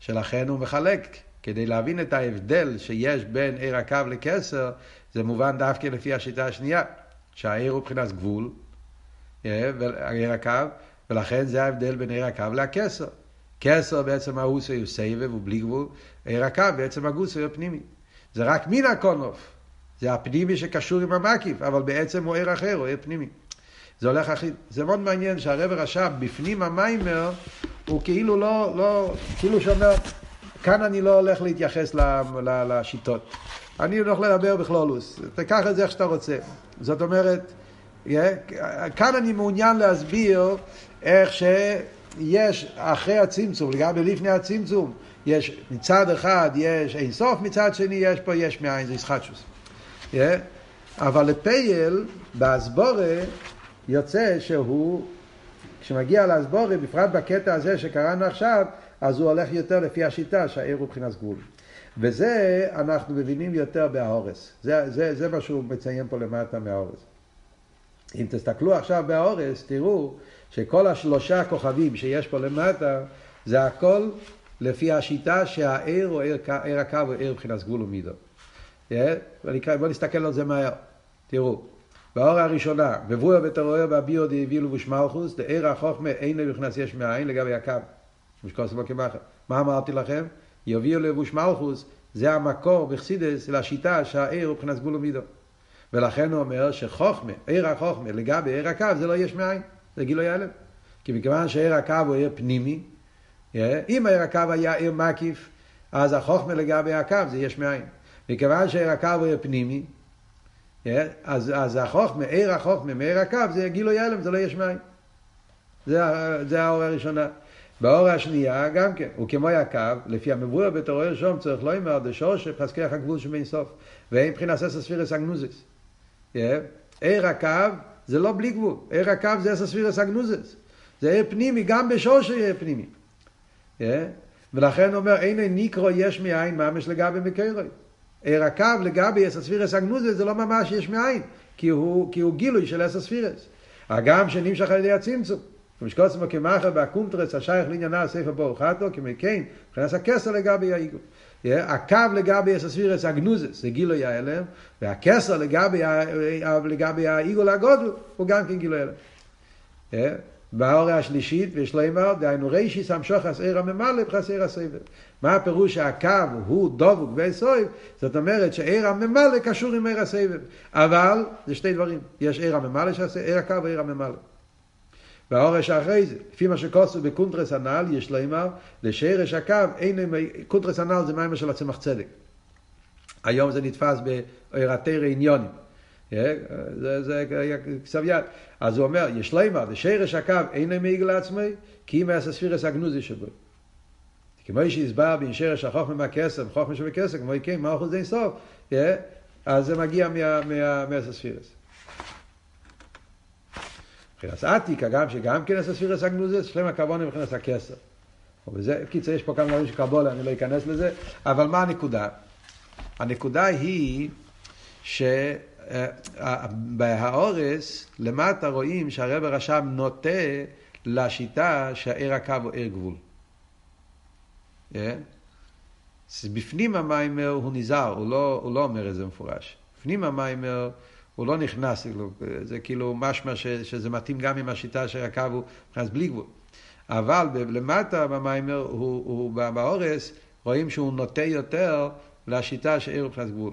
שלכן הוא מחלק, כדי להבין את ההבדל שיש בין עיר הקו לכסר, זה מובן דווקא לפי השיטה השנייה, שהעיר הוא מבחינת גבול, עיר הקו, ולכן זה ההבדל בין עיר הקו לכסר. כסר בעצם ההוסי הוא סבב, הוא בלי גבול, עיר הקו בעצם הגוסי הוא פנימי. זה רק מן הקונוף. זה הפנימי שקשור עם המקיף, אבל בעצם הוא ער אחר, הוא ער פנימי. זה הולך הכי... זה מאוד מעניין שהרבר רש"ב בפנים המיימר, הוא כאילו לא, לא, כאילו שאומר, כאן אני לא הולך להתייחס לשיטות. אני הולך לדבר בכלולוס. תיקח את זה איך שאתה רוצה. זאת אומרת, כאן אני מעוניין להסביר איך שיש אחרי הצמצום, לגבי לפני הצמצום, יש מצד אחד יש אין סוף, מצד שני יש פה יש מאין, זה ישחטשוס. Yeah. אבל לפייל, באסבורה, יוצא שהוא, כשמגיע לאסבורה, בפרט בקטע הזה שקראנו עכשיו, אז הוא הולך יותר לפי השיטה שהעיר הוא מבחינת גבול. וזה אנחנו מבינים יותר בהורס. זה, זה, זה מה שהוא מציין פה למטה מההורס. אם תסתכלו עכשיו בהורס, תראו שכל השלושה כוכבים שיש פה למטה, זה הכל לפי השיטה שהעיר הוא עיר, עיר הקו הוא עיר מבחינת גבול ומידו. Yeah, בואו נסתכל על זה מהר. תראו, באור הראשונה, בבואה בתרוער והביאו דהבילו ושמלכוס, דעיר החוכמה אין מבחינת יש מאין לגבי הקו. משקוסם כמחה. מה אמרתי לכם? יביאו לבוש מלכוס, זה המקור בחסידס לשיטה שהעיר הוא מבחינת גבול ומידו. ולכן הוא אומר שחוכמה, עיר החוכמה, לגבי עיר הקו, זה לא יש מאין, זה גילוי הלם. כי מכיוון שעיר הקו הוא עיר פנימי, אם העיר הקו היה עיר מקיף, אז החוכמה לגבי הקו זה יש מאין. מכיוון שעיר הקו הוא עיר פנימי, אז, אז החוכמה, עיר החוכמה מעיר הקו זה גילוי הלם, זה לא יש מאין. זה, זה האור הראשונה. באור השנייה גם כן, הוא כמו הקו, לפי המבואר בתור ראשון צריך לא אמר דשור שפסקח הגבול שבין סוף, ואין מבחינת אסר ספירס אגנוזס. עיר הקו זה לא בלי גבול, עיר הקו זה אסר ספירס אגנוזס. זה עיר פנימי, גם בשור שיהיה פנימי. ולכן הוא אומר, אין ניקרו יש מאין ממש לגבי מקרוי. ער הקו לגבי אס הספירס הגנוזה זה לא ממש יש מאין, כי הוא, כי הוא גילוי של אס הספירס. הגם שנמשך על ידי הצמצום. ומשקוצמו כמאחר בהקומטרס השייך לעניינה הספר בור חטו, כמקיין, מבחינת הכסר לגבי האיגו. הקו לגבי הספירס הגנוזס זה גילוי ההלם, והכסר לגבי, לגבי האיגו לגודל הוא גם כן גילוי ההלם. בהוראה השלישית, ויש לומר, דהיינו רישיס המשוחס עיר הממלא בחסר הסבב. מה הפירוש שהקו הוא דבוק בסויב? זאת אומרת שעיר הממלא קשור עם עיר הסבב. אבל, זה שתי דברים, יש עיר הממלא, עיר הקו ועיר הממלא. והאורש אחרי זה, לפי מה שכוסו בקונטרס הנ"ל, יש לומר, לשרש הקו, אין קונטרס הנ"ל זה מיימר של הצמח צדק. היום זה נתפס בארתר עניונים. זה, זה כסב יד. אז הוא אומר, יש לימה, ושרש הקו אין להם מעיגל לעצמי, כי אם היה ספירס הגנוזי שבו. כמו שהסבר בין שרש החוכמה מהכסף, חוכמה שבכסף, כמו כן, מה אחוז אין סוף, אז זה מגיע מהספירס. מבחינת עתיקה, גם שגם כן הספירס הגנוזי, שלם הכוונה מבחינת הכסף. וזה, קיצר, יש פה כמה דברים של קבולה, אני לא אכנס לזה, אבל מה הנקודה? הנקודה היא ש... בהאורס, למטה רואים שהרב הרשם נוטה לשיטה שהעיר הקו הוא עיר גבול. אה? בפנים המיימר הוא נזהר, לא, הוא לא אומר את זה מפורש. בפנים המיימר הוא לא נכנס, זה כאילו משמע שזה מתאים גם עם השיטה שהקו הוא נכנס בלי גבול. אבל למטה במיימר, הוא, הוא, באורס, רואים שהוא נוטה יותר לשיטה הוא נכנס גבול.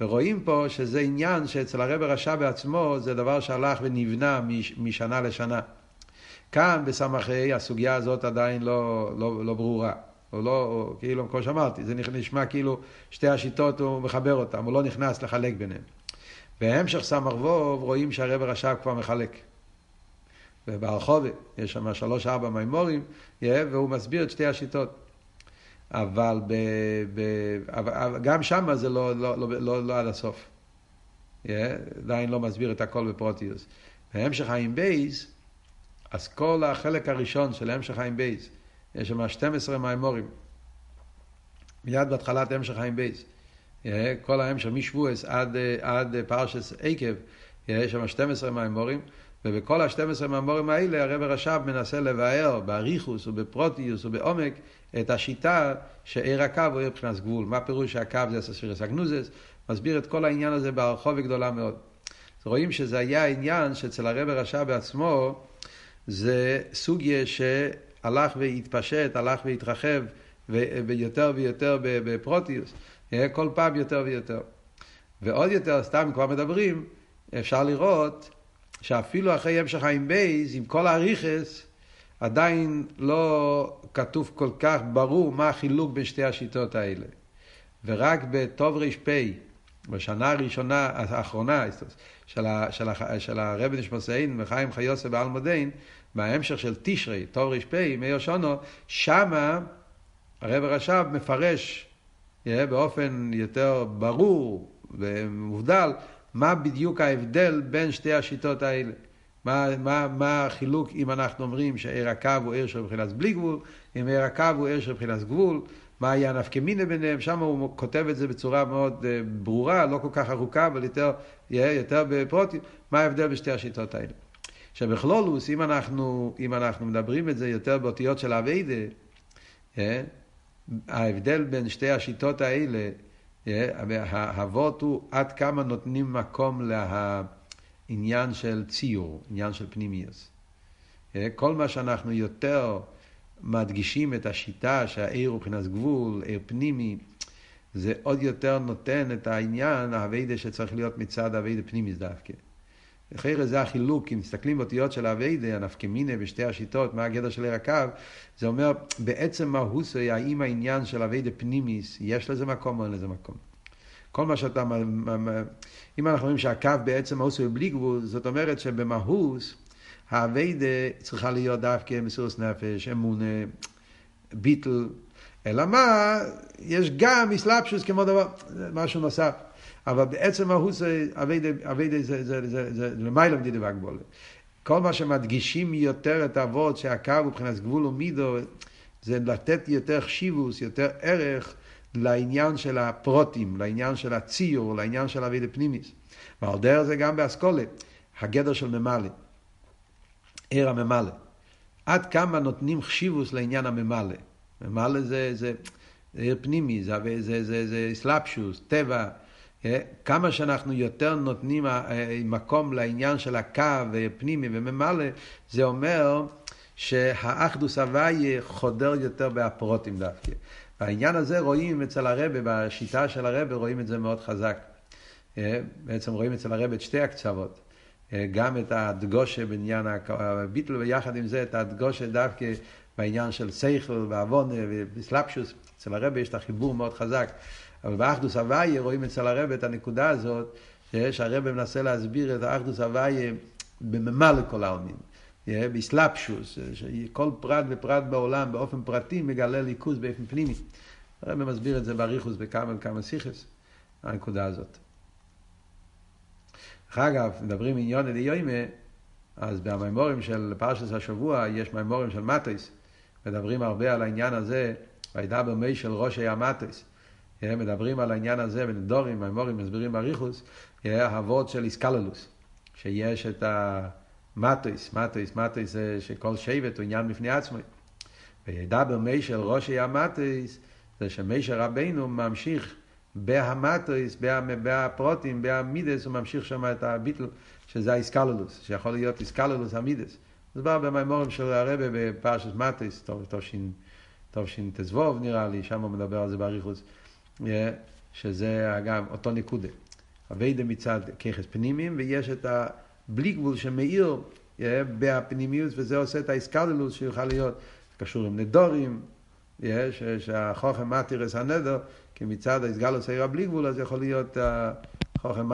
ורואים פה שזה עניין שאצל הרב הרשע בעצמו זה דבר שהלך ונבנה משנה לשנה. כאן בסמכי הסוגיה הזאת עדיין לא, לא, לא ברורה. או לא, או, כאילו, כמו שאמרתי, זה נשמע כאילו שתי השיטות הוא מחבר אותן, הוא לא נכנס לחלק ביניהם. בהמשך סמ"ך ווב רואים שהרב הרשע כבר מחלק. וברחובה יש שם שלוש ארבע מאמרים, והוא מסביר את שתי השיטות. אבל, ב, ב, גם שם זה לא, לא, לא, לא, לא עד הסוף. עדיין לא מסביר את הכל בפרטיות. בהמשך ע"ב, אז כל החלק הראשון של המשך ע"ב, יש שם 12 מאמרים. מיד בהתחלת המשך ע"ב. Yeah, כל ההמשך משבועות עד, עד פרשת עקב, יש שם 12 מימורים. ובכל ה-12 מהמורים האלה הרב הרש"ב מנסה לבאר באריכוס ובפרוטיוס ובעומק את השיטה שעיר הקו הוא עיר מבחינת גבול. מה פירוש שהקו זה אספירס אגנוזס? מסביר את כל העניין הזה בהרחוב גדולה מאוד. רואים שזה היה העניין שאצל הרב הרש"ב בעצמו זה סוגיה שהלך והתפשט, הלך והתרחב ויותר ויותר בפרוטיוס, כל פעם יותר ויותר. ועוד יותר, סתם כבר מדברים, אפשר לראות שאפילו אחרי המשך חיים בייז, עם כל האריכס, עדיין לא כתוב כל כך ברור מה החילוק בין שתי השיטות האלה. ורק בטוב ר"פ, בשנה הראשונה, האחרונה, של, של, של הרב נשמוסיין וחיים חיוסה באלמודיין, בהמשך של תשרי, טוב ר"פ, מאיר שונו, שמה הרב הרש"ב מפרש באופן יותר ברור ומובדל מה בדיוק ההבדל בין שתי השיטות האלה. מה, מה, מה החילוק אם אנחנו אומרים שעיר הקו הוא עיר של מבחינת בלי גבול, אם עיר הקו הוא עיר של מבחינת גבול, מה היה נפקא מינה ביניהם, שם הוא כותב את זה בצורה מאוד uh, ברורה, לא כל כך ארוכה, אבל יותר, יותר בפרוטים, מה ההבדל בשתי השיטות האלה. שבכלולוס, אם אנחנו, אם אנחנו מדברים את זה יותר באותיות של אביידה, yeah, ההבדל בין שתי השיטות האלה האבות הוא עד כמה נותנים מקום לעניין של ציור, עניין של פנימיוס. כל מה שאנחנו יותר מדגישים את השיטה שהעיר הוא מבחינת גבול, עיר פנימי, זה עוד יותר נותן את העניין, האביידה שצריך להיות מצד האביידה פנימיס דווקא. אחרי זה החילוק, אם מסתכלים באותיות של האביידה, הנפקמינה בשתי השיטות, מה הגדר של עיר זה אומר בעצם מהוסי, האם העניין של אביידה פנימיס, יש לזה מקום או אין לזה מקום. כל מה שאתה, אם אנחנו אומרים שהקו בעצם מהוס הוא בלי גבול, זאת אומרת שבמהוס, האביידה צריכה להיות דווקא מסירות נפש, אמונה, ביטל, אלא מה, יש גם מסלבשוס כמו דבר, משהו נוסף. אבל בעצם מהות זה, אביידה זה, זה, זה, זה למעלה מדידה והגבולה. כל מה שמדגישים יותר את האבות שהקו מבחינת גבול ומידו, זה לתת יותר חשיבוס, יותר ערך לעניין של הפרוטים, לעניין של הציור, לעניין של אביידה פנימיס. ועל דרך זה גם באסכולה, הגדר של ממלא, עיר הממלא. עד כמה נותנים חשיבוס לעניין הממלא. ממלא זה, זה, זה עיר פנימי, זה, זה, זה, זה סלפשוס, טבע. אה, כמה שאנחנו יותר נותנים אה, מקום לעניין של הקו ופנימי וממלא, זה אומר שהאחדוס הוויה חודר יותר בהפרוטים דווקא. והעניין הזה רואים אצל הרבה, בשיטה של הרבה רואים את זה מאוד חזק. אה, בעצם רואים אצל הרבה את שתי הקצוות. גם את הדגושה בעניין הביטל, ויחד עם זה את הדגושה דווקא בעניין של סייכל ועוונה וסלפשוס. אצל הרבי יש את החיבור מאוד חזק. אבל באחדוס הוויה רואים אצל הרבי את הנקודה הזאת, שהרבי מנסה להסביר את האחדוס הוויה בממה לכל העלמין. בסלפשוס, שכל פרט ופרט בעולם באופן פרטי מגלה ליכוז באופן פנימי. הרב מסביר את זה באריכוס בכמה וכמה סיכס, הנקודה הזאת. אחר אגב, מדברים עניון אלי יוימה, אז במימורים של פרשת השבוע יש מימורים של מטויס, מדברים הרבה על העניין הזה, וידבר מי של ראשי המטויס. מדברים על העניין הזה בנדורים, מימורים מסבירים באריכוס, הוורד של איסקללוס, שיש את המטויס, מטויס, מטויס זה שכל שבט הוא עניין בפני עצמו. וידבר מי של ראשי המטויס, זה שמשה רבינו ממשיך בהמטויס, בהפרוטים, בהמידס, הוא ממשיך שם את הביטל, שזה האיסקלולוס, שיכול להיות איסקלולוס המידס. בא במימורים של הרבה בפרשת מטויס, תש"ט"ו נראה לי, שם הוא מדבר על זה באריכוס, שזה גם אותו נקודה. אביידה מצד ככס פנימיים, ויש את הבלי גבול שמאיר בהפנימיות, וזה עושה את האיסקלולוס שיוכל להיות קשור עם נדורים, יש, שהחוכם מתירס הנדר, כי מצד הסגלוס העיר הבלי גבול, אז יכול להיות החוכם